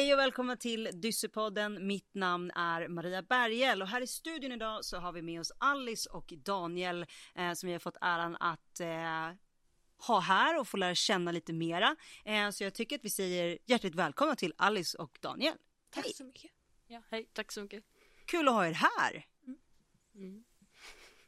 Hej och välkomna till Dyssepodden. Mitt namn är Maria Bergel och här i studion idag så har vi med oss Alice och Daniel eh, som vi har fått äran att eh, ha här och få lära känna lite mera. Eh, så jag tycker att vi säger hjärtligt välkomna till Alice och Daniel. Tack Hej. så mycket. Ja, hej, tack så mycket. Kul att ha er här. Mm.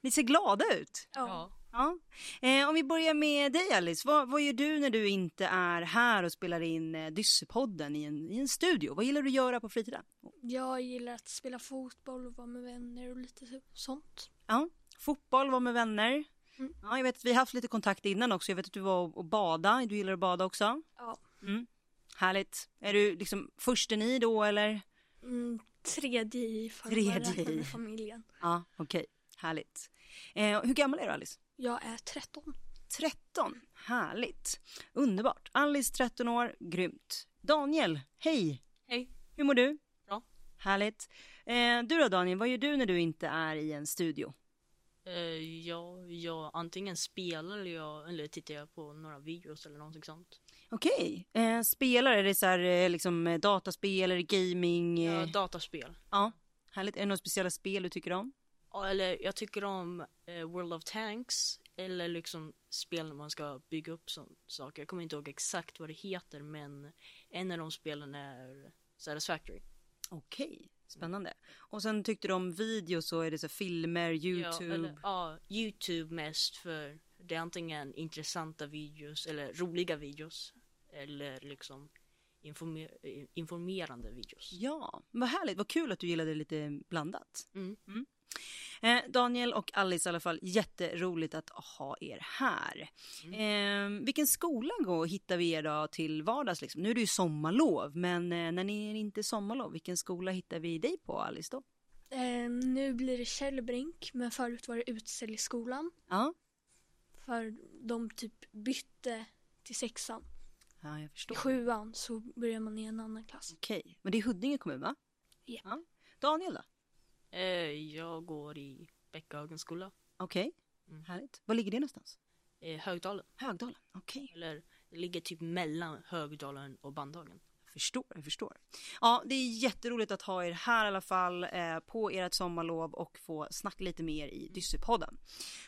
Ni ser glada ut. Ja. Ja. Eh, om vi börjar med dig Alice, vad, vad gör du när du inte är här och spelar in eh, Dyssepodden i en, i en studio? Vad gillar du att göra på fritiden? Jag gillar att spela fotboll och vara med vänner och lite så- sånt. Ja, fotboll, vara med vänner. Mm. Ja, jag vet att vi har haft lite kontakt innan också. Jag vet att du var och, bada. Du gillar att bada också. Ja. Mm. Härligt. Är du liksom försten i då eller? Mm, tredje i Tredje i. familjen. Ja, okej. Härligt. Eh, hur gammal är du Alice? Jag är 13. 13. Härligt. Underbart. Alice 13 år. Grymt. Daniel, hej. Hej. Hur mår du? Bra. Härligt. Eh, du då Daniel, vad gör du när du inte är i en studio? Eh, ja, jag antingen spelar eller, jag, eller tittar jag på några videos eller någonting sånt. Okej. Eh, spelar, är det så här eh, liksom eh, dataspel eller gaming? Eh, Ja, dataspel. ja. Härligt. Är det några speciella spel du tycker om? Ja, eller jag tycker om eh, World of Tanks eller liksom spel när man ska bygga upp sån, saker. Jag kommer inte ihåg exakt vad det heter men en av de spelen är Satisfactory. Okej, spännande. Och sen tyckte du om video så är det så filmer, YouTube. Ja, eller, ja, YouTube mest för det är antingen intressanta videos eller roliga videos eller liksom informer informerande videos. Ja, vad härligt. Vad kul att du gillade lite blandat. Mm. Eh, Daniel och Alice i alla fall, jätteroligt att ha er här. Eh, vilken skola går, hittar vi er då till vardags? Liksom? Nu är det ju sommarlov, men eh, när ni är inte är sommarlov, vilken skola hittar vi dig på Alice då? Eh, nu blir det Källbrink, men förut var det Utsäljskolan. Ja, För de typ bytte till sexan. Ja jag I förstår. sjuan så börjar man i en annan klass. Okej, men det är Huddinge kommun va? Japp. Ja. Daniel då? Eh, jag går i Bäckahögens skola, Okej, Mm. härligt. Var ligger det någonstans? eh, Högdalen. Högdalen, okej. Eller det ligger typ mellan Högdalen och Bandhagen. Jag förstår, jag förstår. Ja, det är jätteroligt att ha er här i alla fall eh, på ert sommarlov och få snacka lite mer i Dyssepodden.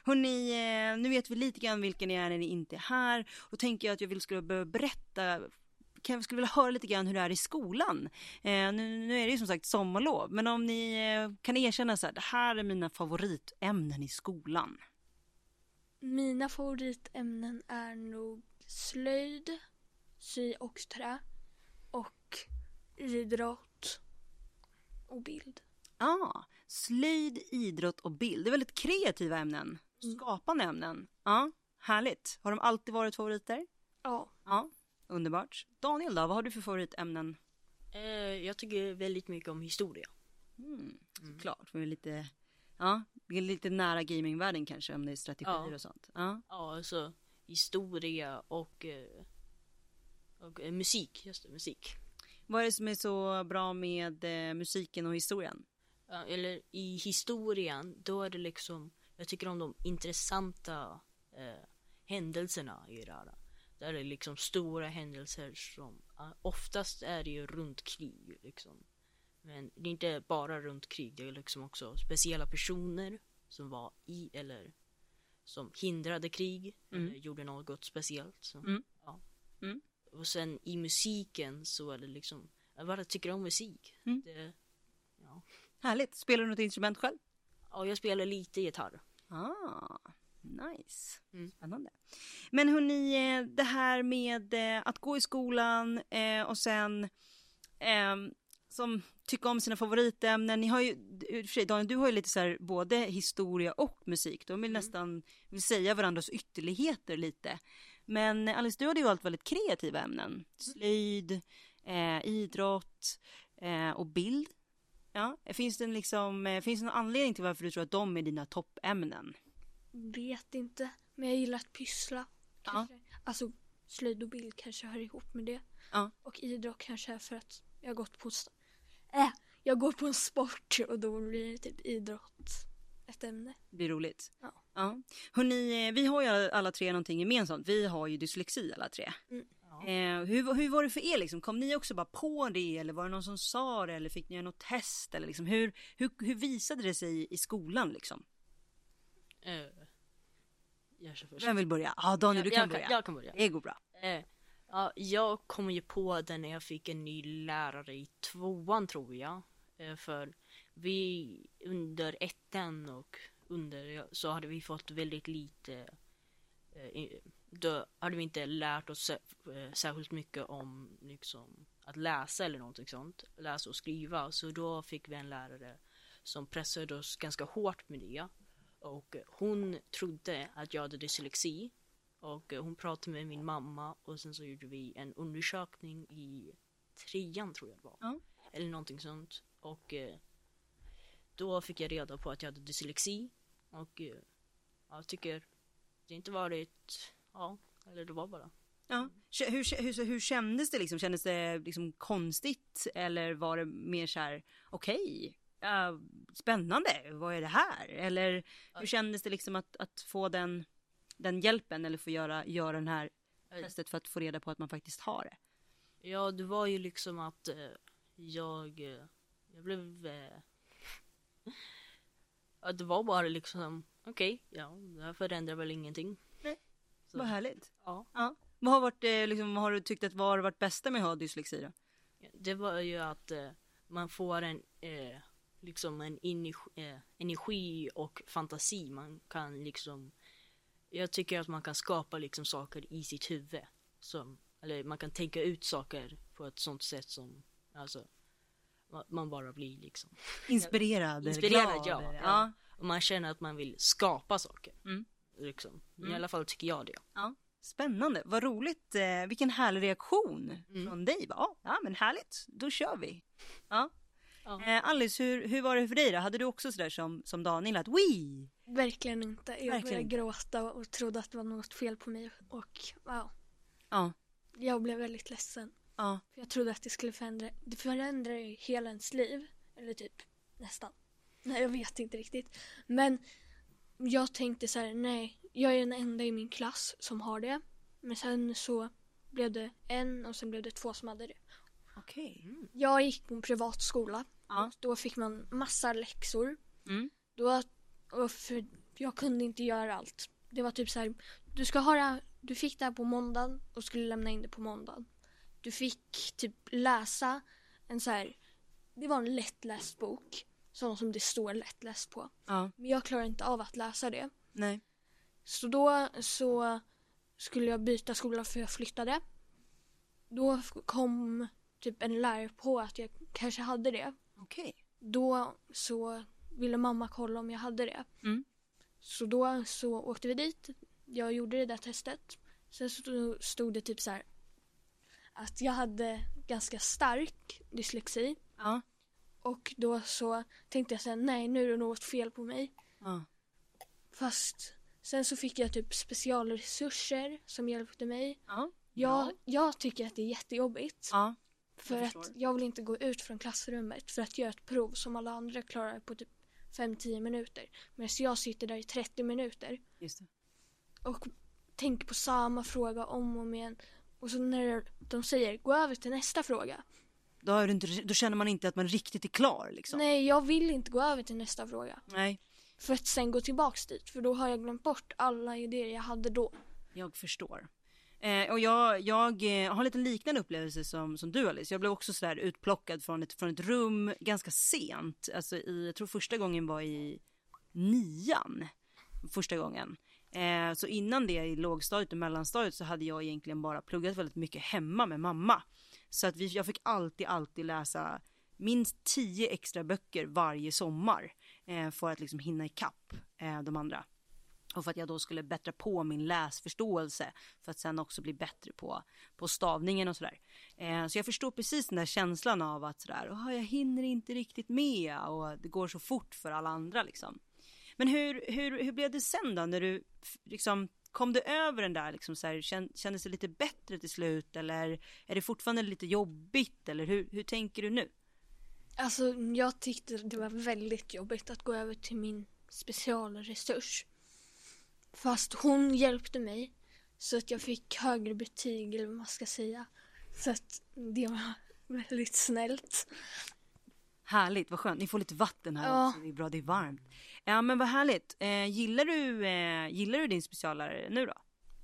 Hörni, eh, nu vet vi lite grann vilka ni är när ni inte är här. Då tänker jag att jag vill skulle börja berätta kan jag skulle vilja höra lite grann hur det är i skolan. Eh, nu, nu är det ju som sagt sommarlov, men om ni eh, kan erkänna så här, det här är mina favoritämnen i skolan. Mina favoritämnen är nog slöjd, sy och trä idrott och bild. Ja, ah, slöjd, idrott och bild. Det är väldigt kreativa ämnen. Skapande ämnen. Ja, härligt. Har de alltid varit favoriter? Ja, Ja, underbart. Daniel då, vad har du för favoritämnen? Eh, jag tycker väldigt mycket om historia. Mm, Såklart, vi är lite, ja, vi är lite nära gamingvärlden kanske om det är strategier Ja. och sånt. Ja, Ja, alltså historia och, eh, och eh, musik. Just det, musik. Vad är det som är så bra med eh, musiken och historien? Ja, eller i historien, då är det liksom, jag tycker om de intressanta eh, händelserna i det här. Där det är liksom stora händelser som, oftast är det ju runt krig liksom. Men det är inte bara runt krig, det är liksom också speciella personer som var i eller som hindrade krig Mm. eller gjorde något speciellt. Så, Mm. Ja. Mm. Och sen i musiken så är det liksom, jag bara tycker om musik. Mm. Det, ja. Härligt. Spelar du något instrument själv? Ja, jag spelar lite gitarr. Ah, nice. Mm. Spännande. Men hörni, eh, det här med eh, att gå i skolan eh, och sen ehm, som tycka om sina favoritämnen. Ni har ju, i och för sig Daniel, du har ju lite så här både historia och musik. De vill nästan vill säga varandras ytterligheter lite. Men Alice, du hade ju valt väldigt kreativa ämnen. Slöjd, eh, idrott eh, och bild. Ja, finns det liksom, eh, finns det någon anledning till varför du tror att de är dina toppämnen? vet inte. Men jag gillar att pyssla. Ja. Alltså slöjd och bild kanske hör ihop med det. Ja. Och idrott kanske är för att jag har gått på äh, jag går på en sport och då blir det typ idrott ett ämne. Det blir roligt. Ja. Ja. Hörrni, vi har ju alla, tre någonting gemensamt. Vi har ju dyslexi alla tre. Mm. Ja. Eh, hur, hur var det för er liksom? Kom ni också bara på det eller var det någon som sa det eller fick ni göra något test eller liksom hur, hur, hur visade det sig i skolan liksom? Eh, jag kör först. Vem vill börja? Ja Daniel du kan jag, börja. Kan, jag kan börja. Det går bra. Eh, ja, jag kom ju på det när jag fick en ny lärare i tvåan tror jag. Eh, för vi under ettan och under så hade vi fått väldigt lite eh, då hade vi inte lärt oss eh, särskilt mycket om liksom, att läsa eller någonting sånt. Läsa och skriva. Så då fick vi en lärare som pressade oss ganska hårt med det. Och hon trodde att jag hade dyslexi. Och hon pratade med min mamma och sen så gjorde vi en undersökning i trean tror jag det var. Ja. Eller någonting sånt. Och eh, då fick jag reda på att jag hade dyslexi. Och eh, jag tycker det inte varit, ja, eller det var bara. Ja. Hur, hur, hur kändes det liksom? Kändes det liksom konstigt eller var det mer så här okej, ja, spännande, vad är det här? Eller hur kändes det liksom att, att få den, den hjälpen eller få göra, göra den här testet för att få reda på att man faktiskt har det? Ja, det var ju liksom att eh, jag, eh, jag blev... Eh, ja, det var bara liksom, okej, ja, det här förändrar väl ingenting. Nej. Så, Vad härligt. Ja, Ja. Vad har, varit, eh, liksom, vad har du tyckt att vad har varit bästa med att ha dyslexi då? det var ju att eh, man får en, eh, liksom en energi, eh, energi och fantasi. Man kan liksom, jag tycker att man kan skapa liksom saker i sitt huvud. Som, eller man kan tänka ut saker på ett sånt sätt som, alltså, man, bara blir liksom. Inspirerad, Inspirerad, glad? ja, ja. Och man känner att man vill skapa saker. Mm. Liksom. Mm. I alla fall tycker jag det. Ja, spännande, vad roligt, eh, vilken härlig reaktion Mm. från dig. Ja, ja, men härligt, då kör vi. Ja. Ja. Eh, Alice, hur, hur var det för dig då? Hade du också sådär som, som Daniel att Wii? Verkligen inte. Jag Verkligen började gråta och trodde att det var något fel på mig. Och wow, Ja, jag blev väldigt ledsen. Ja, För jag trodde att det skulle förändra, det förändrar ju hela ens liv. Eller typ nästan. Nej, jag vet inte riktigt. Men jag tänkte så här, nej, jag är den enda i min klass som har det. Men sen så blev det en och sen blev det två som hade det. okej. Jag gick på en privatskola. Ja. Då fick man massa läxor. Mm. Då, och för jag kunde inte göra allt. Det var typ så här, du ska ha det du fick det här på måndagen och skulle lämna in det på måndagen. Du fick typ läsa en så här, det var en lättläst bok. Sån som det står lättläst på. Ja, Men jag klarar inte av att läsa det. nej. Så då så skulle jag byta skola för jag flyttade. Då kom typ en lärare på att jag kanske hade det. Okej. Då så ville mamma kolla om jag hade det. Mm. Så då så åkte vi dit. Jag gjorde det där testet. Sen så stod det typ så här att jag hade ganska stark dyslexi. Ja, Och då så tänkte jag så här, nej nu är det något fel på mig. ja, Fast sen så fick jag typ specialresurser som hjälpte mig. ja. Jag, jag tycker att det är jättejobbigt. ja. För jag att jag vill inte gå ut från klassrummet för att göra ett prov som alla andra klarar på typ 5-10 minuter. Medan jag sitter där i 30 minuter Just det. och tänker på samma fråga om och om igen. Och så när de säger gå över till nästa fråga. Då, det inte, då känner man inte att man riktigt är klar liksom. Nej, jag vill inte gå över till nästa fråga. Nej, För att sen gå tillbaks dit. För då har jag glömt bort alla idéer jag hade då. jag förstår. Eh, och jag, jag eh, har lite liknande upplevelse som, som du Alice. Jag blev också sådär utplockad från ett, från ett rum ganska sent. Alltså i, jag tror första gången var i nian. Första gången. Eh, så innan det i lågstadiet och mellanstadiet så hade jag egentligen bara pluggat väldigt mycket hemma med mamma. Så att vi, jag fick alltid, alltid läsa minst tio extra böcker varje sommar. Eh, för att liksom hinna ikapp eh, de andra. Och för att jag då skulle bättra på min läsförståelse för att sen också bli bättre på, på stavningen och sådär. Eh, så jag förstår precis den där känslan av att sådär, jag hinner inte riktigt med och det går så fort för alla andra liksom. Men hur, hur, hur blev det sen då när du liksom Kom du över den där liksom så här, kändes det lite bättre till slut eller är det fortfarande lite jobbigt eller hur, hur tänker du nu? Alltså jag tyckte det var väldigt jobbigt att gå över till min specialresurs. Fast hon hjälpte mig. Så att jag fick högre betyg eller vad man ska säga. Så att det var väldigt snällt. Härligt, vad skönt. Ni får lite vatten här Ja. också. Det är bra, det är varmt. Ja men vad härligt. Eh, gillar, du, eh, gillar du din speciallärare nu då?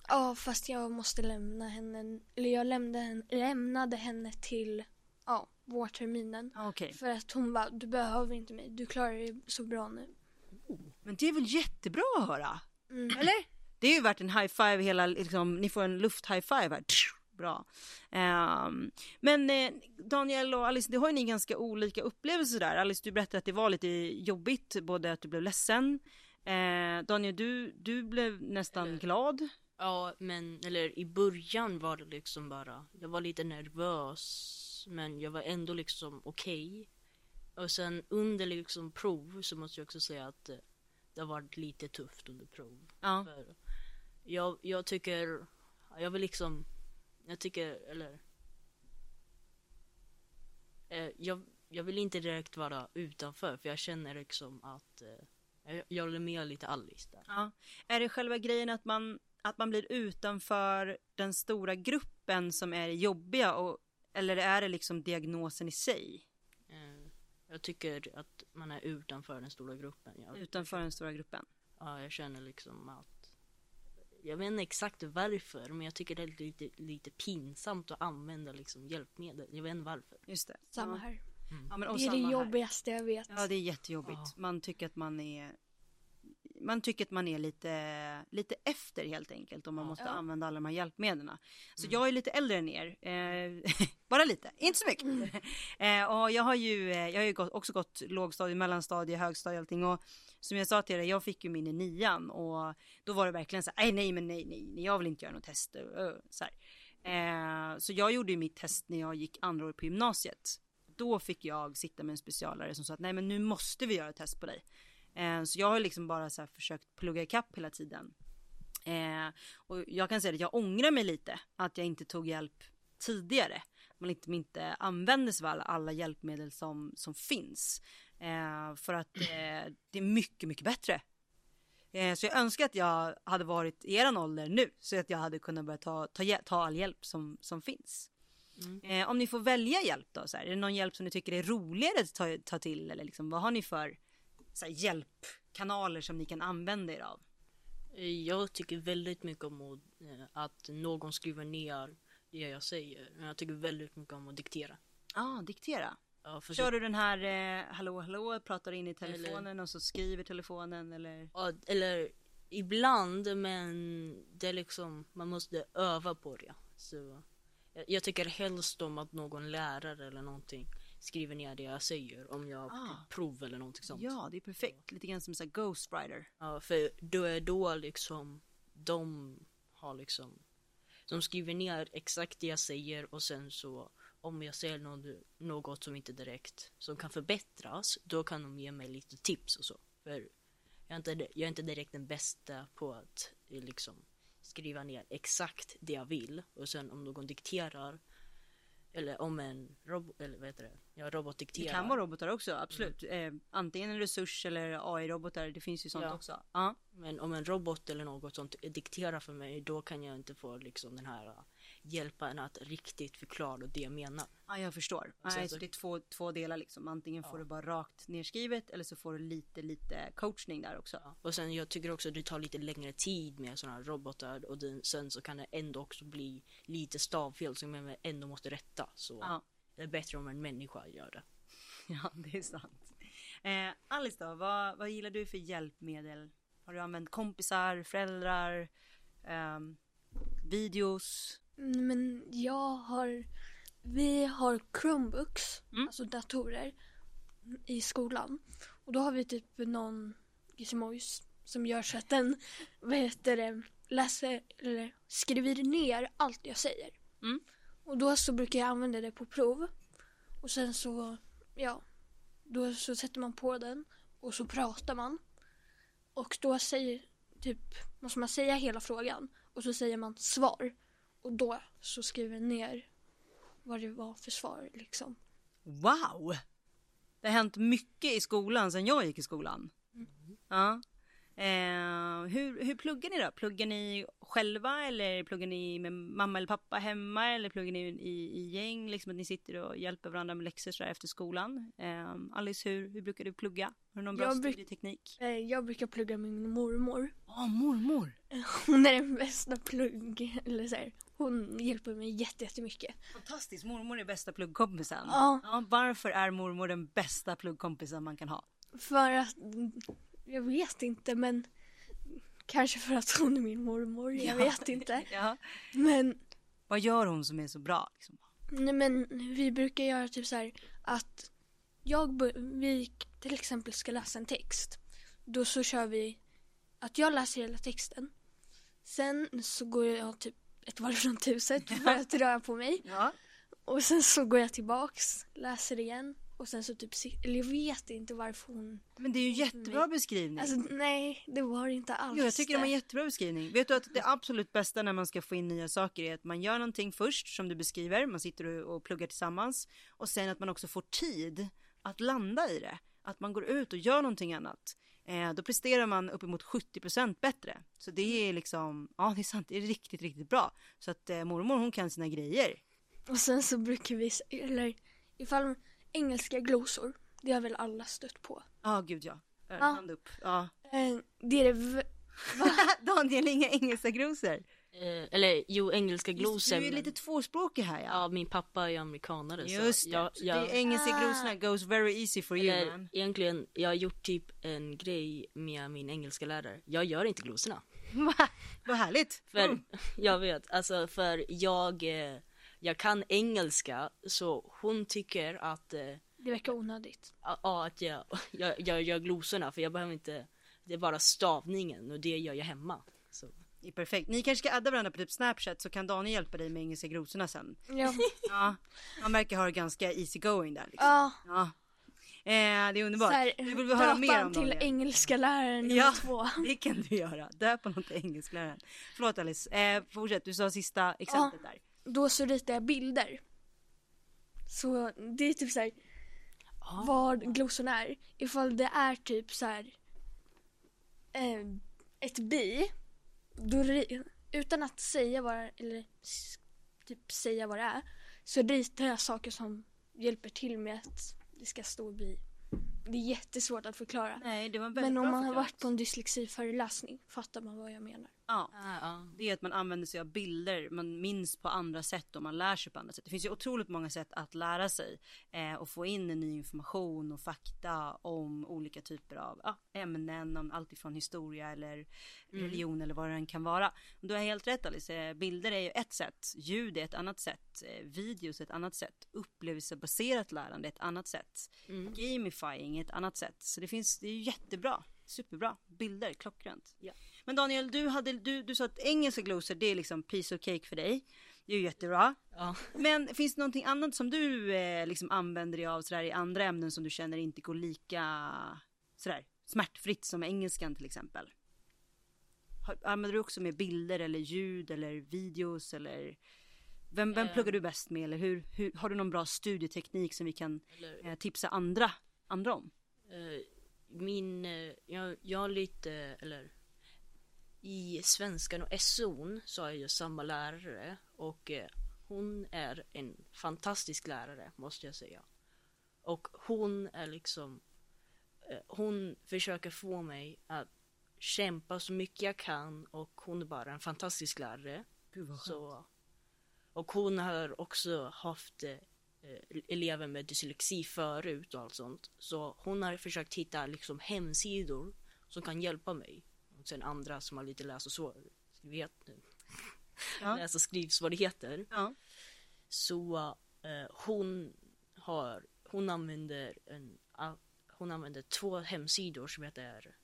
Ja, fast jag måste lämna henne, eller jag lämnade henne, lämnade henne till ja, vårterminen. Ah, Okej. För att hon bara, du behöver inte mig, du klarar dig så bra nu. Men det är väl jättebra att höra? Mm. Eller? Det är ju värt en high five hela, liksom, ni får en luft high five här. Bra. Ehm, men eh, Daniel och Alice, det har ju ni ganska olika upplevelser där. Alice, du berättade att det var lite jobbigt, både att du blev ledsen. Eh, Daniel, du, du blev nästan Eller- glad. Ja, men eller i början var det liksom bara, jag var lite nervös, men jag var ändå liksom okej. Och sen under liksom prov så måste jag också säga att eh, det har varit lite tufft under prov. Ja. Jag, jag tycker, jag vill liksom, jag tycker, eller eh, jag, jag vill inte direkt vara utanför för jag känner liksom att eh, jag, jag håller med lite Alice där. Ja. Är det själva grejen att man, att man blir utanför den stora gruppen som är jobbiga och, eller är det liksom diagnosen i sig? Eh, Jag tycker att man är utanför den stora gruppen. Jag, Utanför den stora gruppen? ja, jag känner liksom att jag vet inte exakt varför men jag tycker det är lite, lite pinsamt att använda liksom hjälpmedel. Jag vet inte varför. Just det. Samma här. Ja, men, Det är det här. jobbigaste jag vet. Ja, det är jättejobbigt. Ja. Man tycker att man är man tycker att man är lite, lite efter helt enkelt om man Ja. måste Ja. använda alla de här hjälpmedlen. Så Mm. jag är lite äldre än er. Eh, bara lite, inte så mycket. eh, och jag har ju, eh, jag har ju gått, också gått lågstadie, mellanstadie, högstadie och allting. Och som jag sa till er, jag fick ju min i nian och då var det verkligen så här, nej, men nej, nej, nej, jag vill inte göra något test. Så, här. Eh, så jag gjorde ju mitt test när jag gick andra år på gymnasiet. Då fick jag sitta med en specialare som sa att nej men nu måste vi göra ett test på dig. Eh, så jag har liksom bara så här försökt plugga ikapp hela tiden. Eh, och jag kan säga att jag ångrar mig lite att jag inte tog hjälp tidigare. Man liksom inte använde sig av alla, alla hjälpmedel som, som finns. Eh, för att eh, det är mycket, mycket bättre. Eh, så jag önskar att jag hade varit i eran ålder nu så att jag hade kunnat börja ta, ta, ta all hjälp som, som finns. Mm. Eh, om ni får välja hjälp då, så här, är det någon hjälp som ni tycker är roligare att ta, ta till eller liksom, vad har ni för här, hjälpkanaler som ni kan använda er av? Jag tycker väldigt mycket om att, eh, någon skriver ner det jag säger. Men Jag tycker väldigt mycket om att diktera. Ja, ah, diktera. Ja, Kör du den här eh, hallå hallå, pratar in i telefonen och så skriver telefonen eller? Ja, eller ibland men det är liksom, man måste öva på det. Så jag, jag tycker helst om att någon lärare eller någonting skriver ner det jag säger om jag Ah. prov eller någonting sånt. Ja, det är perfekt. Lite grann som här ghostwriter. Ja, för då är då liksom de har liksom de skriver ner exakt det jag säger och sen så om jag säger något, något som inte direkt som kan förbättras då kan de ge mig lite tips och så. För jag är inte, jag är inte direkt den bästa på att eh, liksom skriva ner exakt det jag vill och sen om någon dikterar eller om en robot, eller vad heter det? Ja, robot Det dikterar. kan vara robotar också, absolut. Eh, antingen en resurs eller AI-robotar, det finns ju sånt Ja. också. Ja. Men om en robot eller något sånt dikterar för mig, då kan jag inte få liksom den här uh, hjälpa en att riktigt förklara det jag menar. Ja, jag förstår. Så- så det är två, två delar liksom. Antingen får Ja. du bara rakt nerskrivet eller så får du lite, lite coachning där också. Ja. Och sen jag tycker också det tar lite längre tid med sådana här robotar och den, sen så kan det ändå också bli lite stavfel som jag ändå måste rätta. Så Ja. det är bättre om en människa gör det. Ja, det är sant. Eh, Alice då, vad, vad gillar du för hjälpmedel? Har du använt kompisar, föräldrar, ehm, videos? Mm, Men jag har, vi har Chromebooks, Mm. alltså datorer, i skolan. Och då har vi typ någon gizmojs som gör så att den, vad heter det, läser eller skriver ner allt jag säger. Mm. Och då så brukar jag använda det på prov. Och sen så, ja, då så sätter man på den och så pratar man. Och då säger, typ, måste man säga hela frågan och så säger man svar. Och då så skriver den ner vad det var för svar liksom. Wow! Det har hänt mycket i skolan sedan jag gick i skolan. Ja. Eh, hur, hur pluggar ni då? Pluggar ni själva eller pluggar ni med mamma eller pappa hemma eller pluggar ni i, i gäng? Liksom att ni sitter och hjälper varandra med läxor så här efter skolan. Eh, Alice, hur, hur brukar du plugga? Har du någon bra Jag studieteknik? Eh, Jag brukar plugga med min mormor. Ja, mormor! Hon är den bästa plugg, eller så här, hon hjälper mig jätte- jättemycket. Fantastiskt, mormor är bästa pluggkompisen. Ja. Ja, varför är mormor den bästa pluggkompisen man kan ha? För att, jag vet inte men kanske för att hon är min mormor, jag vet inte. Ja. Men, Vad gör hon som är så bra? Liksom? nej men vi brukar göra typ så här att jag, vi till exempel ska läsa en text. Då så kör vi att jag läser hela texten. Sen så går jag typ ett varv runt huset för att röra på mig. Ja. Och sen så går jag tillbaks, läser igen. Och sen så typ, eller jag vet inte varför hon... Men det är ju jättebra beskrivning. Alltså nej, det var inte alls Jo, jag tycker det var en jättebra beskrivning. Vet du att det absolut bästa när man ska få in nya saker är att man gör någonting först som du beskriver, man sitter och pluggar tillsammans och sen att man också får tid att landa i det. Att man går ut och gör någonting annat. Eh, då presterar man uppemot 70% bättre. Så det är liksom, ja det är sant, det är riktigt, riktigt bra. Så att eh, mormor hon kan sina grejer. Och sen så brukar vi, eller ifall engelska glosor, det har väl alla stött på. Ja, gud ja. Eh, Ja. Hand upp. Ja. Eh, det är det, Daniel, inga engelska glosor. Eh, eller jo, engelska glosor. Du är lite tvåspråkig här ja. Ja, min pappa är amerikanare. Just så det. jag, jag, det är engelska Ah. glosorna goes very easy for you eller, man. egentligen, jag har gjort typ en grej med min engelska lärare. Jag gör inte glosorna. Va? Vad härligt. För, Mm. jag vet, alltså för jag, eh, jag kan engelska så hon tycker att, eh, det verkar onödigt. ja, att jag, jag, jag gör glosorna för jag behöver inte, det är bara stavningen och det gör jag hemma. Så. Är perfekt. Ni kanske ska adda varandra på typ Snapchat så kan Daniel hjälpa dig med engelska glosorna sen. Ja. Ja, han verkar ha det ganska easy going där liksom. ja. Ja. Eh, det är underbart. Så här, Nu vill vi höra mer döpa om till Daniel. engelska läraren Ja, två. det kan du göra. Döp honom till engelskläraren. Förlåt Alice, eh, fortsätt. Du sa sista exemplet där. Då så ritar jag bilder. Så det är typ så här Ah. vad glosorna är. Ifall det är typ så här eh, ett bi. Då, utan att säga vad eller typ säga vad det är. Så ritar jag saker som hjälper till med att det ska stå bi. Det är jättesvårt att förklara. Nej, det var Men om man har varit på en dyslexiföreläsning fattar man vad jag menar. Ja. Ah, ah. Det är att man använder sig av bilder, man minns på andra sätt och man lär sig på andra sätt. Det finns ju otroligt många sätt att lära sig eh, och få in ny information och fakta om olika typer av ja, ämnen, om allt ifrån historia eller religion eller vad det än kan vara. Du har helt rätt Alice, bilder är ju ett sätt, ljud är ett annat sätt, eh, videos är ett annat sätt, upplevelsebaserat lärande är ett annat sätt, Mm. gamifying är ett annat sätt. Så det finns, det är ju jättebra, superbra, bilder, klockrent. Ja. Men Daniel, du, hade, du, du sa att engelska glosor det är liksom piece of cake för dig. Det är ju jättebra. Ja. Men finns det någonting annat som du eh, liksom använder dig av sådär i andra ämnen som du känner inte går lika sådär smärtfritt som engelskan till exempel? Har, använder du också med bilder eller ljud eller videos eller vem, vem Eh. pluggar du bäst med eller hur, hur, har du någon bra studieteknik som vi kan eh, tipsa andra, andra om? eh, min, eh, jag, jag lite, eller i svenskan och SO'n så har jag samma lärare och eh, hon är en fantastisk lärare måste jag säga. Och hon är liksom, eh, hon försöker få mig att kämpa så mycket jag kan och hon är bara en fantastisk lärare. Gud Så, och hon har också haft eh, elever med dyslexi förut och allt sånt. Så hon har försökt hitta liksom hemsidor som kan hjälpa mig. Och sen andra som har lite läs och så, vet, Ja. läs och skrivsvårigheter. Ja. Så eh, hon har, hon använder en, hon använder två hemsidor som heter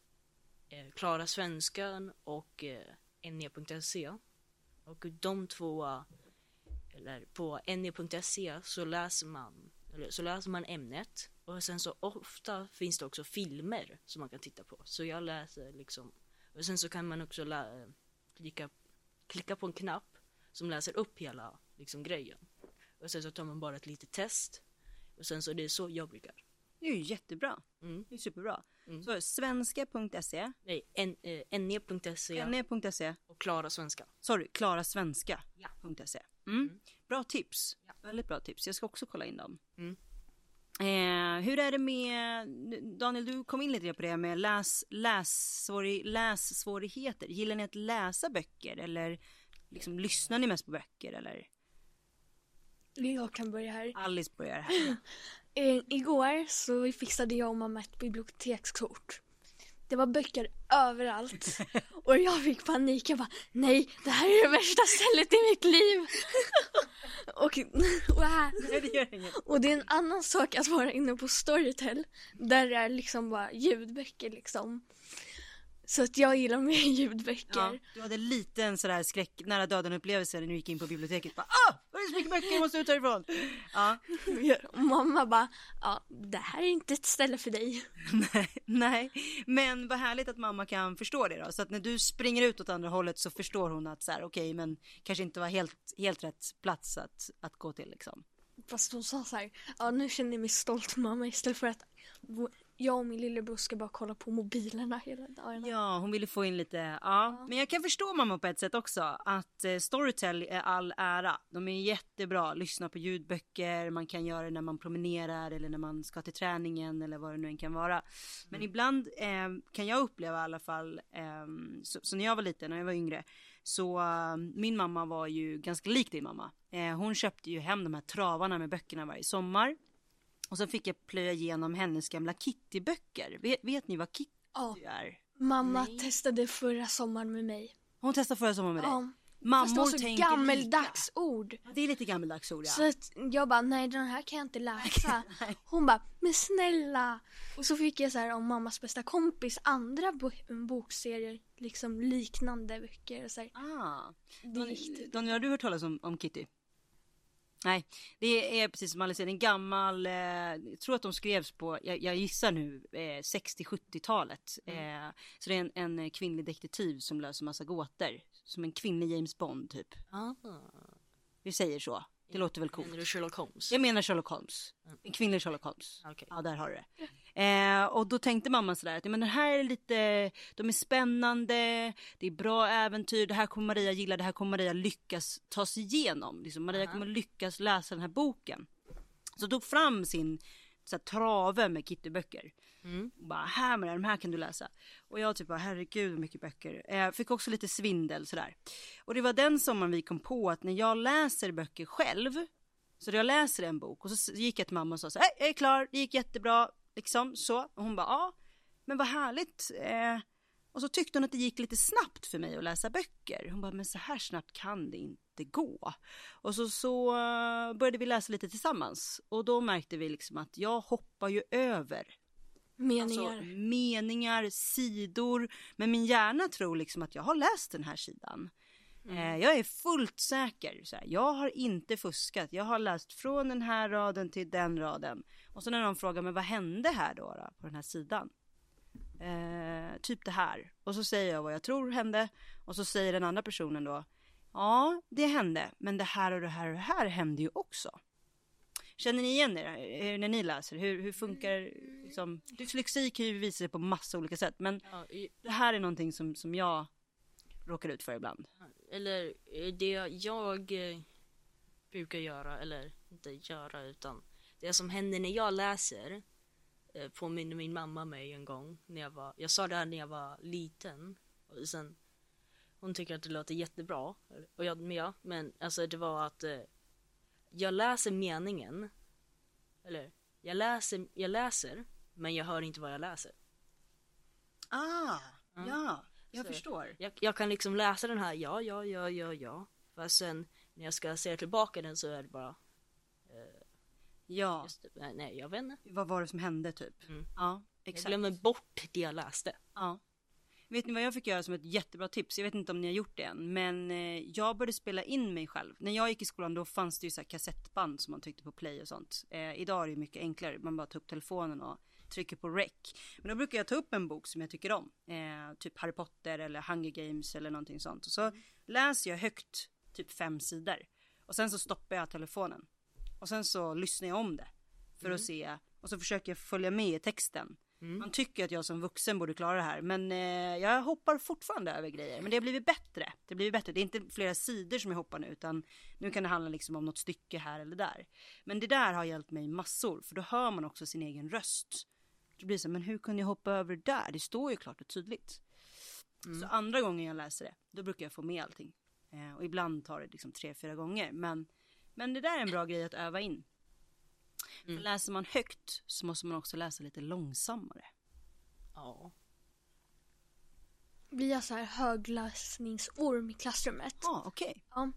eh, Klara Svenskan och eh, ne.se. Och de två, eller på ne.se så läser man, så läser man ämnet och sen så ofta finns det också filmer som man kan titta på. Så jag läser liksom, och sen så kan man också lä- klicka, klicka på en knapp som läser upp hela liksom grejen. Och sen så tar man bara ett litet test. Och sen så det är så jag brukar Det är ju jättebra. Mm. Det är superbra. Mm. Så svenska.se, Nej, en, eh, ne.se ne.se, och Klara Svenska. sorry, klarasvenska.se. Mm. Mm. Bra tips. Ja. Väldigt bra tips. Jag ska också kolla in dem. Eh, hur är det med, Daniel du kom in lite på det med läs, lässvårig, lässvårigheter. Gillar ni att läsa böcker eller liksom lyssnar ni mest på böcker eller? Jag kan börja här. Alice börjar här. Eh, igår så fixade jag och mamma ett bibliotekskort. Det var böcker överallt. Och jag fick panik. Jag bara, nej, det här är det värsta stället i mitt liv. och, och, här, Nej, och det är en annan sak att vara inne på Storytel. Där det är liksom bara ljudböcker liksom. Så att jag gillar mer ljudböcker. Ja, du hade lite en sådär skräck, nära döden upplevelse när du gick in på biblioteket. Bara, ah, vad är det så mycket böcker, jag måste ut härifrån. Ja, Och mamma bara, ja, det här är inte ett ställe för dig. nej, nej, men vad härligt att mamma kan förstå det då. Så att när du springer ut åt andra hållet så förstår hon att så här, okej, men kanske inte var helt, helt rätt plats att, att gå till liksom. Fast hon sa så här, ja nu känner jag mig stolt mamma istället för att jag och min lillebror ska bara kolla på mobilerna hela dagarna. Ja, hon ville få in lite, ja. Men jag kan förstå mamma på ett sätt också. Att eh, Storytel är all ära. De är jättebra. Lyssna på ljudböcker, man kan göra det när man promenerar eller när man ska till träningen eller vad det nu än kan vara. Men ibland eh, kan jag uppleva i alla fall, eh, så, så när jag var liten, när jag var yngre, så eh, min mamma var ju ganska lik din mamma. Eh, hon köpte ju hem de här travarna med böckerna varje sommar. Och så fick jag plöja igenom hennes gamla Kitty-böcker. Vet, vet ni vad Kitty Ja, är? mamma Nej. testade förra sommaren med mig. Hon testade förra sommaren med dig. Ja, fast det Mammor var så tänker gammeldags ord. lika. Det är lite gammeldags ord ja. Så att jag bara, nej den här kan jag inte läsa. Hon bara, men snälla. Och så fick jag så här om mammas bästa kompis andra bo- bokserier, liksom liknande böcker. Och så här. Ah. Typ. Daniel, har du hört talas om, om Kitty? Nej, det är precis som Alice säger, en gammal, eh, jag tror att de skrevs på, jag, jag gissar nu, eh, 60-70-talet. Eh, så det är en, en kvinnlig detektiv som löser massa gåtor. Som en kvinnlig James Bond typ. Ah. Vi säger så. Det låter väl coolt. Menar du Sherlock Holmes? Jag menar Sherlock Holmes. En kvinnlig Sherlock Holmes. Okej. Ja, där har du det. Eh, och då tänkte mamma sådär att men den här är lite, de är spännande, det är bra äventyr, det här kommer Maria gilla, det här kommer Maria lyckas ta sig igenom. Liksom, Maria Aha. kommer lyckas läsa den här boken. Så tog fram sin så här, trave med Kittyböcker. Mm. Och bara, här med det, de här kan du läsa. Och jag typ bara, herregud vad mycket böcker. Eh, fick också lite svindel sådär. Och det var den sommaren vi kom på att när jag läser böcker själv, så jag läser en bok och så gick jag till mamma och sa så här, jag är klar, det gick jättebra, liksom så. Och hon bara, ja, men vad härligt. Eh, och så tyckte hon att det gick lite snabbt för mig att läsa böcker. Hon bara, men så här snabbt kan det inte gå. Och så, så eh, började vi läsa lite tillsammans. Och då märkte vi liksom att jag hoppar ju över Meningar. Alltså, meningar, sidor. Men min hjärna tror liksom att jag har läst den här sidan. Eh, jag är fullt säker. Så jag har inte fuskat. Jag har läst från den här raden till den raden. Och så när någon frågar men vad hände här då, då på den här sidan? Eh, typ det här. Och så säger jag vad jag tror hände. Och så säger den andra personen då. Ja, det hände. Men det här och det här och det här hände ju också. Känner ni igen er när ni läser? Hur, hur funkar liksom, dyslexi kan ju visa sig på massa olika sätt men det här är någonting som, som jag råkar ut för ibland. eller eh, det jag eh, brukar göra, eller inte göra utan det som händer när jag läser eh, påminner min mamma mig en gång när jag var, jag sa det här när jag var liten och sen hon tycker att det låter jättebra och jag med men alltså det var att jag läser meningen eller jag läser, jag läser men jag hör inte vad jag läser. Ah, ja, jag Så- förstår. Jag, jag kan liksom läsa den här, ja, ja, ja, ja, ja. Fast sen när jag ska se tillbaka den så är det bara, Ja, just nej, jag vet inte. vad var det som hände typ? Mm. Ja, Jag exakt. glömmer bort det jag läste. Ja. Vet ni vad jag fick göra som ett jättebra tips? Jag vet inte om ni har gjort det än, men eh, jag började spela in mig själv. När jag gick i skolan då fanns det ju så här kassettband som man tryckte på play och sånt. Eh, idag är det ju mycket enklare, man bara tar upp telefonen och trycker på rec. Men då brukar jag ta upp en bok som jag tycker om, eh, typ Harry Potter eller Hunger Games eller någonting sånt. Och så läser jag högt, typ fem sidor. Och sen så stoppar jag telefonen. Och sen så lyssnar jag om det. För att se, och och så försöker jag följa med i texten. Mm. Man tycker att jag som vuxen borde klara det här men eh, jag hoppar fortfarande över grejer. Men det har blivit bättre. Det har blivit bättre. Det är inte flera sidor som jag hoppar nu utan nu kan det handla liksom om något stycke här eller där. Men det där har hjälpt mig massor för då hör man också sin egen röst. Det blir så, men hur kunde jag hoppa över det där? Det står ju klart och tydligt. Så andra gången jag läser det, då brukar jag få med allting. Eh, och ibland tar det liksom tre, fyra gånger. Men, men det där är en bra grej att öva in. För läser man högt så måste man också läsa lite långsammare. Ja. Vi har så här högläsningsorm i klassrummet. Ja, okej. Ja.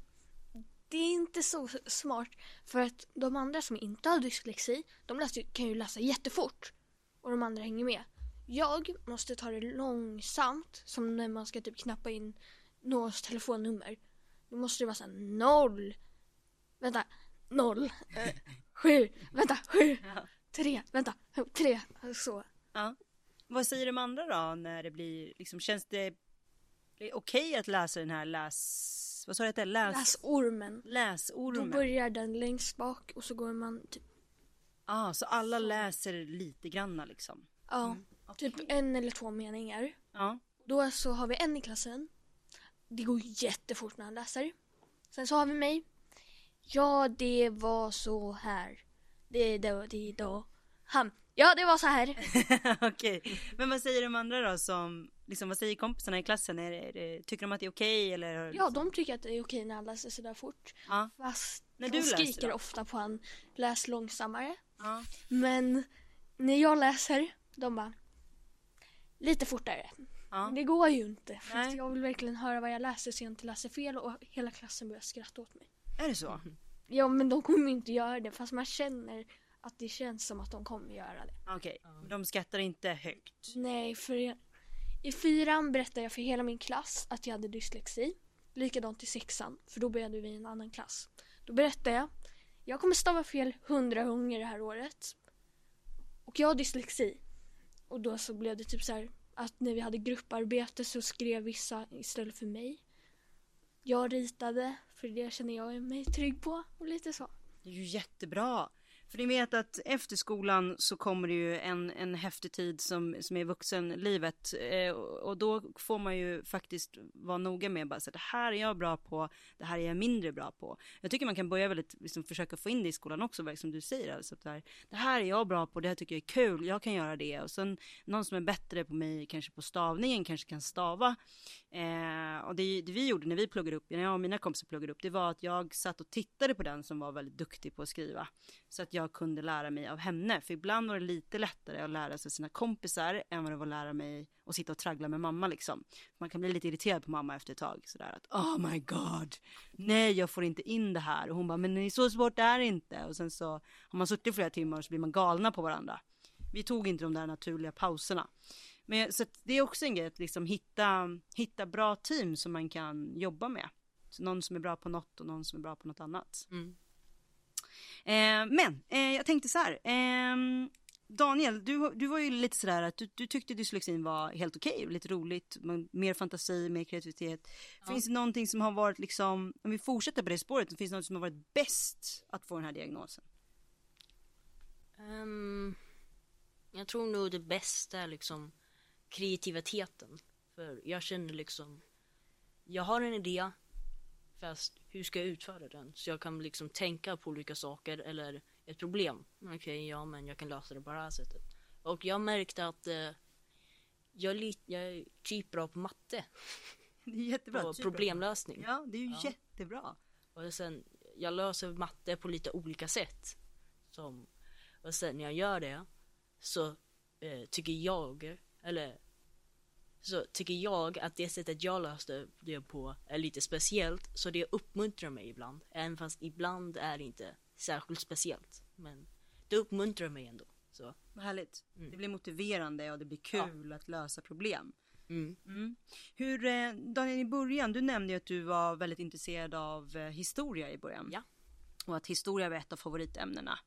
Det är inte så smart för att de andra som inte har dyslexi, de läser, kan ju läsa jättefort och de andra hänger med. Jag måste ta det långsamt som när man ska typ knappa in någons telefonnummer. Då måste det vara såhär noll, vänta, noll, eh, sju, vänta, sju, Ja. tre, vänta, tre, så. Ja. Vad säger de andra då när det blir, liksom känns det, okej att läsa den här läs, vad sa du att det? Läs, Läsormen. Då läsormen? börjar den längst bak och så går man typ, ah, så alla läser lite granna liksom? ja, typ en eller två meningar. Ja. Då så har vi en i klassen. Det går jättefort när han läser. Sen så har vi mig. Ja, det var så här. Det då, det då. Han. Ja, det var så här. okej. Men vad säger de andra då som, liksom vad säger kompisarna i klassen? Är det, är det, tycker de att det är okej eller? Ja, de tycker att det är okej när han läser sådär fort. Ja. Fast När de du läser skriker då? ofta på han. Läs långsammare. Ja. Men när jag läser, de bara. Lite fortare. ja. Det går ju inte. För att jag vill verkligen höra vad jag läser så jag inte läser fel och hela klassen börjar skratta åt mig. Är det så? Ja men de kommer inte göra det fast man känner att det känns som att de kommer göra det. Okej, de skrattar inte högt. Nej för jag, i fyran berättade jag för hela min klass att jag hade dyslexi. Likadant i sexan för då började vi i en annan klass. Då berättade jag, jag kommer stava fel hundra gånger det här året. Och jag har dyslexi. Och då så blev det typ så här att när vi hade grupparbete så skrev vissa istället för mig. Jag ritade, för det känner jag mig trygg på och lite så. Det är ju jättebra. För ni vet att efter skolan så kommer det ju en, en häftig tid som, som är vuxenlivet. Eh, och då får man ju faktiskt vara noga med bara så det här är jag bra på, det här är jag mindre bra på. Jag tycker man kan börja väldigt, liksom försöka få in det i skolan också, verkligen som du säger. Alltså det, här, det här är jag bra på, det här tycker jag är kul, jag kan göra det. Och sen någon som är bättre på mig, kanske på stavningen, kanske kan stava. Eh, och det, det vi gjorde när vi pluggade upp, när jag och mina kompisar pluggade upp, det var att jag satt och tittade på den som var väldigt duktig på att skriva. Så att jag jag kunde lära mig av henne. För ibland var det lite lättare att lära sig sina kompisar än vad det var att lära mig att sitta och traggla med mamma liksom. Man kan bli lite irriterad på mamma efter ett tag. Sådär att oh my god, nej jag får inte in det här. Och hon bara, men det är så svårt är det inte. Och sen så har man suttit flera timmar och så blir man galna på varandra. Vi tog inte de där naturliga pauserna. Men så att det är också en grej att liksom hitta, hitta bra team som man kan jobba med. Så någon som är bra på något och någon som är bra på något annat. Mm. Eh, men eh, jag tänkte så här. ehm, Daniel, du, du var ju lite sådär att du, du tyckte dyslexin var helt okej, lite roligt, mer fantasi, mer kreativitet. Finns det någonting som har varit liksom, om vi fortsätter på det spåret, finns det något som har varit bäst att få den här diagnosen? Ehm, jag tror nog det bästa är liksom kreativiteten. För jag känner liksom, jag har en idé, fast hur ska jag utföra den? Så jag kan liksom tänka på olika saker eller ett problem. Okej, ja men jag kan lösa det på det här sättet. Och jag märkte att eh, jag, är jag är typ bra på matte Det är jättebra. typ. problemlösning. Ja, det är ju Ja. jättebra. Och sen, jag löser matte på lite olika sätt. Som, och sen när jag gör det så eh, tycker jag, eller så tycker jag att det sättet jag löste det på är lite speciellt. Så det uppmuntrar mig ibland. Även fast ibland är det inte särskilt speciellt. Men det uppmuntrar mig ändå. Så, Vad härligt. Mm. Det blir motiverande och det blir kul att lösa problem. mm. Mm. Hur, eh, Daniel, i början, du nämnde ju att du var väldigt intresserad av eh, historia i början. Ja. Och att historia var ett av favoritämnena.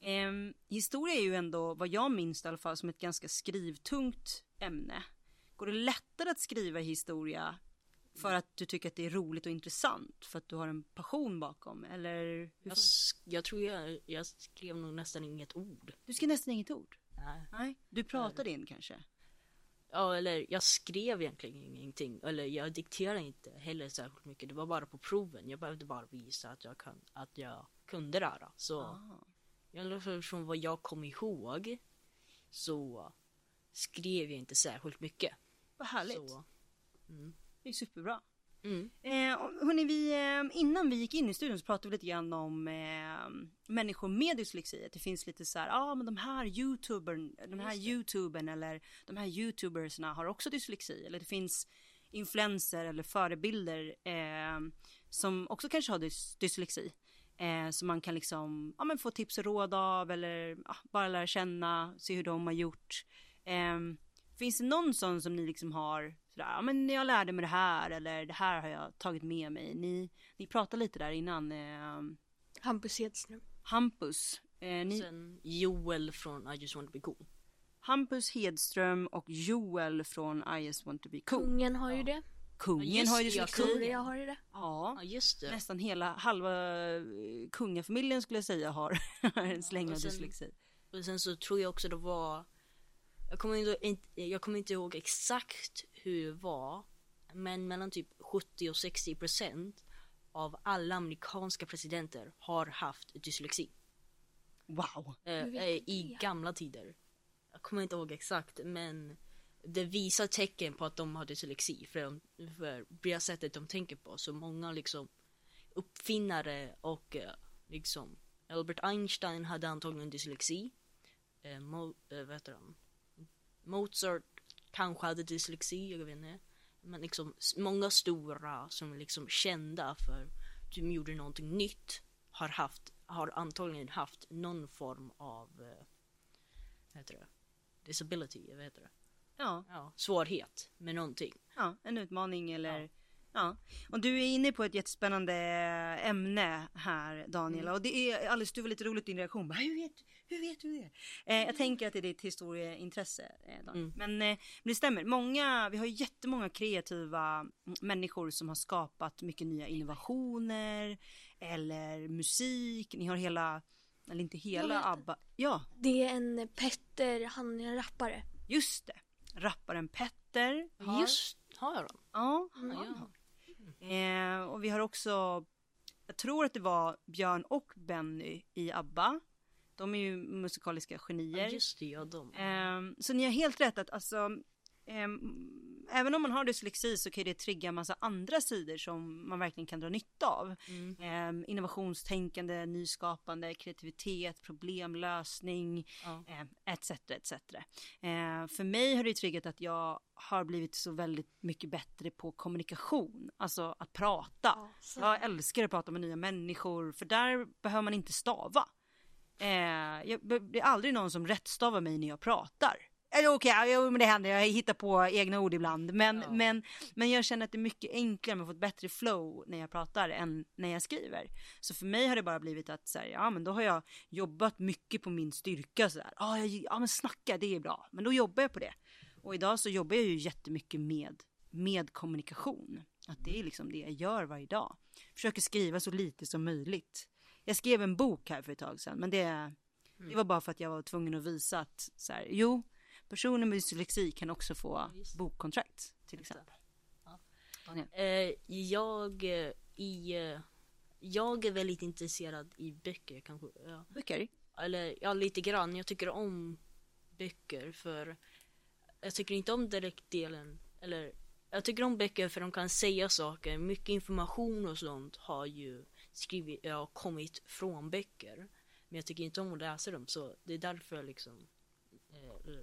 Ehm, historia är ju ändå, vad jag minns i alla fall, som ett ganska skrivtungt ämne. Går det lättare att skriva historia För att du tycker att det är roligt och intressant? För att du har en passion bakom? Eller? Hur Jag, jag tror jag, jag skrev nog nästan inget ord. Du skrev nästan inget ord? Nej. Nej. Du pratade in kanske? Ja, eller jag skrev egentligen ingenting. Eller jag dikterade inte heller särskilt mycket. Det var bara på proven. Jag behövde bara visa att jag, kan, att jag kunde det här. Så Ah. i alla fall från vad jag kom ihåg så skrev jag inte särskilt mycket. Vad härligt. Så, Det är superbra. mm. Eh, hörni, vi, eh, innan vi gick in i studion så pratade vi lite grann om eh, människor med dyslexi. Att det finns lite så här, ja ah, men de här youtubern, den här youtubern eller de här youtubersna har också dyslexi. Eller det finns influenser eller förebilder eh, som också kanske har dys dyslexi. Eh, som man kan liksom, ja men få tips och råd av eller ja, bara lära känna, se hur de har gjort. Eh, finns det någon sån som ni liksom har sådär, ja men jag lärde mig det här eller det här har jag tagit med mig. Ni, ni pratade lite där innan, eh, Hampus Hedström. Hampus. Eh, ni, Sen Joel från I just want to be cool. Hampus Hedström och Joel från I just want to be cool. Kungen har ju det. Kungen Ja, har ju det, kungen. Victoria har ju det. Ja. Ja just det. Nästan hela, halva eh, kungafamiljen skulle jag säga har en släng av och sen- dyslexi. Och sen så tror jag också det var jag kommer, inte, jag kommer inte ihåg exakt hur det var men mellan typ 70 och 60 procent av alla amerikanska presidenter har haft dyslexi. Wow. Eh, eh, I gamla tider. Jag kommer inte ihåg exakt men det visar tecken på att de har dyslexi för, de, för det sättet de tänker på. Så många liksom uppfinnare och eh, liksom Albert Einstein hade antagligen dyslexi. Eh, Mo, eh, vad heter han? Mozart kanske hade dyslexi, jag vet inte. Men liksom många stora som är liksom kända för att de gjorde någonting nytt har haft, har antagligen haft någon form av, eh, vad heter det? Disability, vad heter det? Ja, Ja, svårighet med någonting. ja, en utmaning eller ja. Och du är inne på ett jättespännande ämne här Daniela och det är alldeles, du var lite roligt din reaktion. Bara, hur, vet, hur vet du det? Eh, jag tänker att det är ditt historieintresse eh. Mm. Men, eh, men det stämmer, många, vi har ju jättemånga kreativa mm, människor som har skapat mycket nya innovationer eller musik. Ni har hela, eller inte hela. ABBA. Ja, Det är en Petter, han är en rappare. just det. Rapparen Petter har. Just, har jag dem? Ja, han ja. Eh, och vi har också, jag tror att det var Björn och Benny i ABBA. De är ju musikaliska Ja, genier. just det, ja de. Ehm, så ni har helt rätt att alltså, ehm, även om man har dyslexi så kan det trigga en massa andra sidor som man verkligen kan dra nytta av. Mm. Ehm, innovationstänkande, nyskapande, kreativitet, problemlösning, Ja. etc. etc. Eh, för mig har det triggat att jag har blivit så väldigt mycket bättre på kommunikation, alltså att prata. så- Jag älskar att prata med nya människor för där behöver man inte stava. Eh, jag, det är aldrig någon som rättstavar mig när jag pratar. Eller okej, okay, men det händer, jag hittar på egna ord ibland. Men, Ja. men, men jag känner att det är mycket enklare, man får ett bättre flow när jag pratar än när jag skriver. Så för mig har det bara blivit att så här, ja men då har jag jobbat mycket på min styrka så här. Ja, jag, ja men snacka, det är bra. Men då jobbar jag på det. Och idag så jobbar jag ju jättemycket med, med kommunikation. Att det är liksom det jag gör varje dag. Försöker skriva så lite som möjligt. Jag skrev en bok här för ett tag sedan, men det, det var bara för att jag var tvungen att visa att så här, jo, personer med dyslexi kan också få Just bokkontrakt till exempel. Ja. Eh, jag, eh, i, eh, jag är väldigt intresserad i böcker kanske. Ja. Böcker? Eller ja, lite grann. Jag tycker om böcker för jag tycker inte om direktdelen. Eller jag tycker om böcker för de kan säga saker. Mycket information och sånt har ju skrivit, ja, kommit från böcker. Men jag tycker inte om att läsa dem så det är därför jag liksom eh,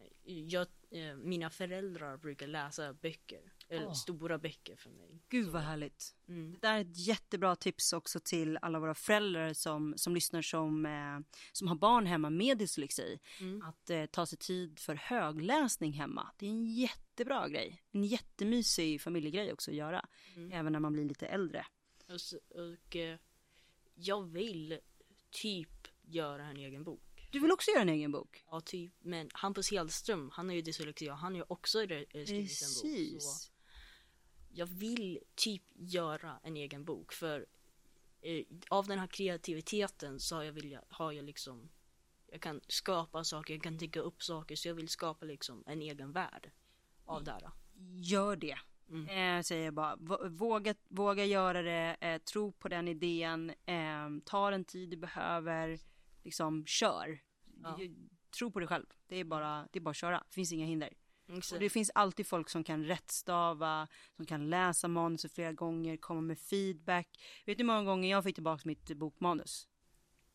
eh, jag, eh, mina föräldrar brukar läsa böcker. Åh. stora böcker för mig. Gud vad härligt. Mm. Det där är ett jättebra tips också till alla våra föräldrar som, som lyssnar som, eh, som har barn hemma med dyslexi. Mm. Att eh, ta sig tid för högläsning hemma. Det är en jättebra grej. En jättemysig familjegrej också att göra. Mm. Även när man blir lite äldre. Och, så, och eh, jag vill typ göra en egen bok. Du vill också göra en egen bok? Ja, typ. Men Hampus Hedström, han har ju dyslexi och han har ju också skrivit en bok. Så Precis. Jag vill typ göra en egen bok för eh, av den här kreativiteten så har jag, vilja, har jag liksom jag kan skapa saker, jag kan tänka upp saker så jag vill skapa liksom en egen värld av det här. Gör det. Mm. Eh, säger jag bara. Våga, våga göra det, eh, tro på den idén, eh, ta den tid du behöver, liksom kör. Ja. Tro på dig själv. Det är bara, det är bara att köra. Det finns inga hinder. Mm, Och det finns alltid folk som kan rättstava, som kan läsa manuset flera gånger, komma med feedback. Vet du hur många gånger jag fick tillbaka mitt bokmanus?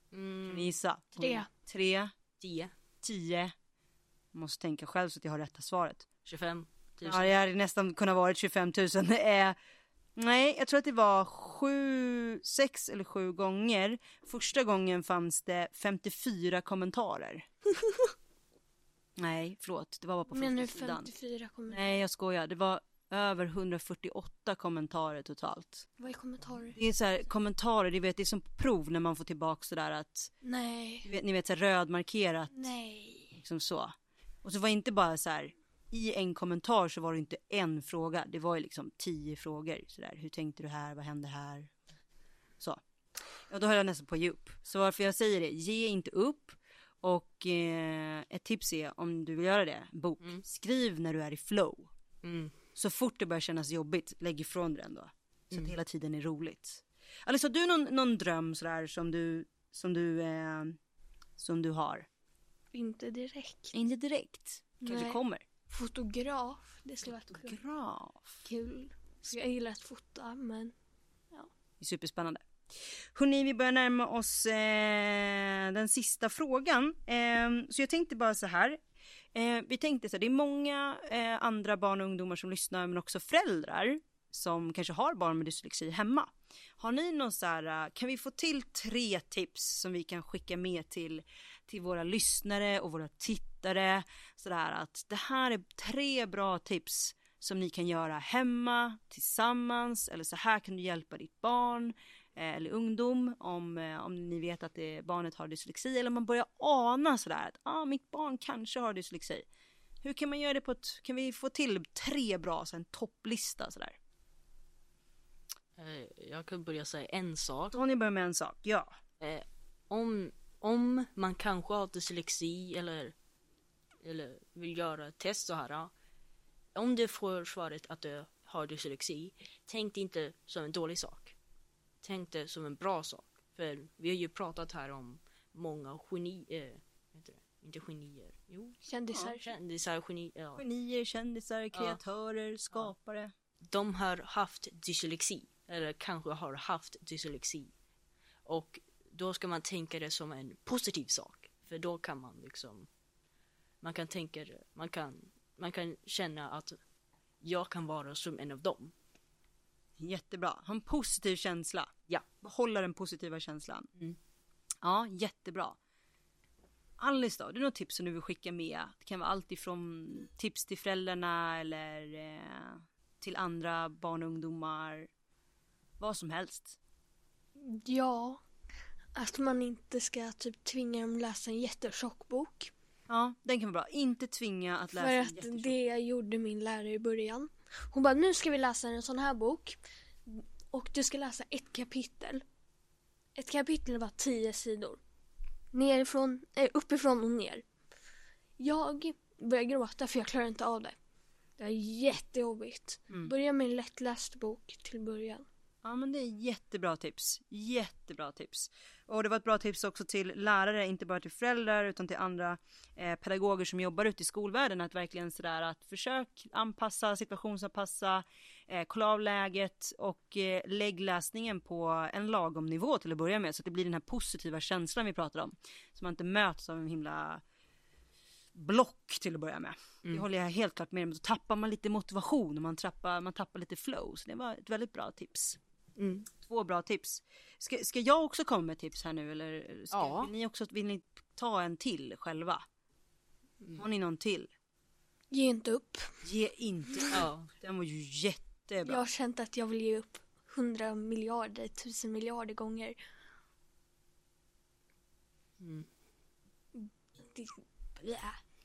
Kan ni mm, gissa? Tre. Tre, 10, tio. Jag måste tänka själv så att jag har rätta svaret. 25 000. Ja, det hade nästan kunnat vara 25 000. Eh, nej, jag tror att det var sju, sex eller sju gånger. Första gången fanns det 54 kommentarer. nej, förlåt. Det var bara på Men nu första sidan. 54 kommer. Nej, jag skojar. Det var över 148 kommentarer totalt. Vad är kommentarer? Det är så här, kommentarer, det vet, det är som prov när man får tillbaka sådär att, Nej. ni vet, ni vet så här, rödmarkerat, Nej. liksom så. Och så var det inte bara så här, i en kommentar så var det inte en fråga, det var ju liksom tio frågor sådär. Hur tänkte du här, vad hände här? Så. Och då höll jag nästan på att ge upp. Så varför jag säger det, ge inte upp. Och eh, ett tips är om du vill göra det, bok, Mm. skriv när du är i flow. Mm. Så fort det börjar kännas jobbigt, lägg ifrån dig den då. Så Mm. att hela tiden är roligt. Alice, har du någon, någon dröm sådär som du, som du, eh, som du har? Inte direkt. Inte direkt. Kanske Nej. kommer. Fotograf. Det skulle varit kul. Graf. kul. Jag gillar att fota men Det är superspännande. Hörni, vi börjar närma oss eh, den sista frågan. Eh, så jag tänkte bara så här. Eh, vi tänkte så här, det är många eh, andra barn och ungdomar som lyssnar men också föräldrar som kanske har barn med dyslexi hemma. Har ni någon så här, eh, kan vi få till tre tips som vi kan skicka med till, till våra lyssnare och våra tittare? Sådär att det här är tre bra tips som ni kan göra hemma tillsammans eller så här kan du hjälpa ditt barn eller ungdom om, eh, om ni vet att det, barnet har dyslexi eller om man börjar ana sådär att ah, mitt barn kanske har dyslexi. Hur kan man göra det på ett, kan vi få till tre bra, så en topplista sådär? Eh, Jag kan börja säga en sak. Tony börjar med en sak, ja. Eh, om, om man kanske har dyslexi eller, eller vill göra ett test så här. Om du får svaret att du har dyslexi, tänk det inte som en dålig sak. Tänk det som en bra sak. För vi har ju pratat här om många geni, eh, det? inte genier, jo, kändisar. kändisar, geni, ja. Genier, kändisar, kreatörer, skapare. de har haft dyslexi eller kanske har haft dyslexi och då ska man tänka det som en positiv sak för då kan man liksom man kan tänka det, man kan man kan känna att jag kan vara som en av dem Jättebra, ha en positiv känsla. Ja. Behålla den positiva känslan. Mm. Ja, jättebra. Alice då, har du något tips som du vill skicka med? Det kan vara allt ifrån tips till föräldrarna eller eh, till andra barn och ungdomar. Vad som helst. Ja. Att man inte ska typ tvinga dem läsa en jättetjock bok. Ja, den kan vara bra. Inte tvinga att läsa För en att jättetjock- det gjorde min lärare i början. Hon bara, nu ska vi läsa en sån här bok. Och du ska läsa ett kapitel. Ett kapitel var tio sidor. Nerifrån, eh, uppifrån och ner. Jag började gråta för jag klarar inte av det. Det är jättejobbigt. Mm. Börja med en lättläst bok till början. Ja men det är jättebra tips. Jättebra tips. Och det var ett bra tips också till lärare, inte bara till föräldrar utan till andra eh, pedagoger som jobbar ute i skolvärlden. Att verkligen sådär att försök anpassa, situationsanpassa, eh, kolla av läget och eh, lägg läsningen på en lagom nivå till att börja med. Så att det blir den här positiva känslan vi pratar om. Så man inte möts av en himla block till att börja med. Det håller jag helt klart med om. Så tappar man lite motivation och man tappar, man tappar lite flow. Så det var ett väldigt bra tips. Mm. Två bra tips. Ska, ska jag också komma med tips här nu eller ska, Ja. vill ni också vill ni ta en till själva? Mm. Har ni någon till? Ge inte upp. Ge inte ja. Den var ju jättebra. Jag har känt att jag vill ge upp hundra miljarder, tusen miljarder gånger. Mm. Det, blä.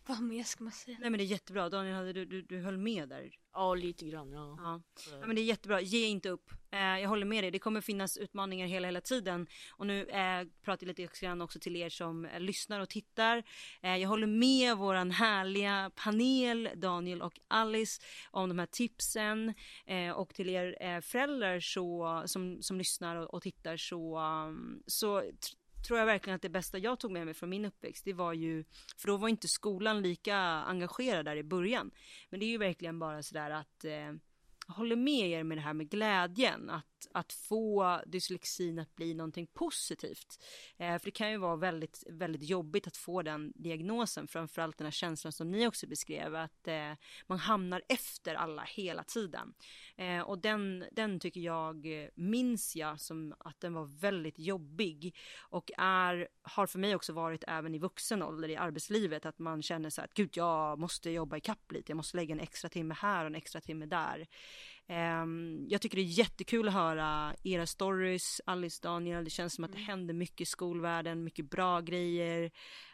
Vad mer ska man säga? Nej men det är jättebra. Daniel, hade du, du, du höll med där. Ja, lite grann. Ja. Ja. Ja men det är jättebra. Ge inte upp. Eh, jag håller med dig. Det kommer finnas utmaningar hela, hela tiden. Och nu eh, pratar jag lite grann också till er som eh, lyssnar och tittar. Eh, jag håller med våran härliga panel, Daniel och Alice, om de här tipsen. Eh, och till er eh, föräldrar så, som, som lyssnar och, och tittar så, um, så tror jag verkligen att det bästa jag tog med mig från min uppväxt, det var ju, för då var inte skolan lika engagerad där i början. Men det är ju verkligen bara sådär att eh, jag håller med er med det här med glädjen, att, att få dyslexin att bli någonting positivt. Eh, för det kan ju vara väldigt, väldigt jobbigt att få den diagnosen, framförallt den här känslan som ni också beskrev, att eh, man hamnar efter alla hela tiden. Eh, och den, den tycker jag, eh, minns jag som att den var väldigt jobbig och är, har för mig också varit även i vuxen ålder i arbetslivet, att man känner så här att gud, jag måste jobba ikapp lite, jag måste lägga en extra timme här och en extra timme där. Ehm, jag tycker det är jättekul att höra era stories, Alice, Daniel, det känns som att det händer mycket i skolvärlden, mycket bra grejer.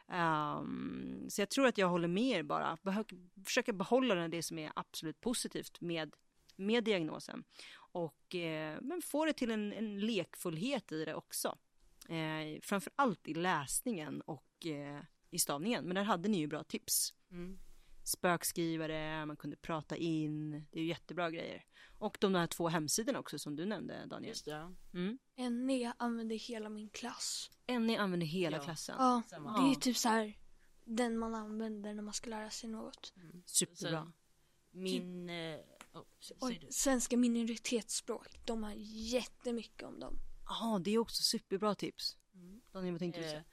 Ehm, så jag tror att jag håller med er bara, försöka behålla det som är absolut positivt med, med diagnosen. Och eh, men få det till en, en lekfullhet i det också. Eh, framför allt i läsningen och eh, i stavningen, men där hade ni ju bra tips mm. Spökskrivare, man kunde prata in, det är ju jättebra grejer. Och de här två hemsidorna också som du nämnde Daniel. Just det. Mm. NE använder hela min klass. En använder hela Ja. klassen. Ja, Samma. det är typ så här den man använder när man ska lära sig något. Superbra. Sen, min... Eh, oh, Och du. svenska minoritetsspråk, de har jättemycket om dem. Ja, det är också superbra tips. Mm. Daniel, vad tänkte du Eh, säga?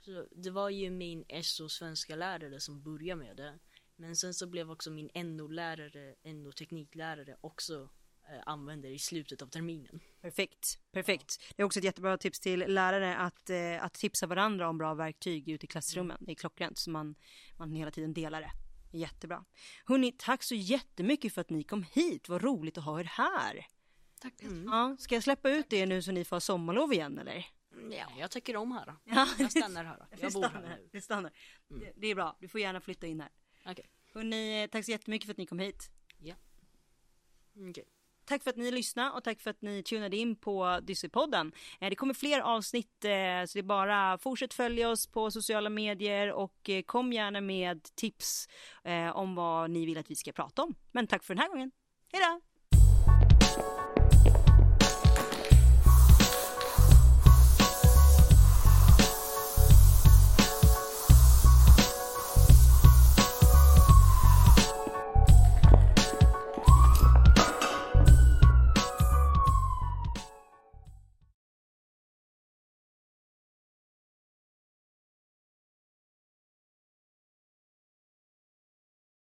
så det var ju min SO svenska lärare som började med det. Men sen så blev också min NO-lärare, NO-tekniklärare också eh, använder i slutet av terminen. Perfekt, perfekt. Det är också ett jättebra tips till lärare att, eh, att tipsa varandra om bra verktyg ute i klassrummen. Det är klockrent så man, man hela tiden delar det. Jättebra. Hörni, tack så jättemycket för att ni kom hit. Vad roligt att ha er här. Tack. Ja, ska jag släppa ut er nu så ni får sommarlov igen eller? Ja, jag tycker om här. Ja, Jag stannar här. Jag bor här stannar. nu. Vi stannar. Det, det är bra. Du får gärna flytta in här. Okej. Hörni, tack så jättemycket för att ni kom hit. Okej. Tack för att ni lyssnade och tack för att ni tunade in på Dyssepodden. Eh, Det kommer fler avsnitt eh, så det är bara fortsätt följa oss på sociala medier och eh, kom gärna med tips eh, om vad ni vill att vi ska prata om. Men tack för den här gången. Hej då!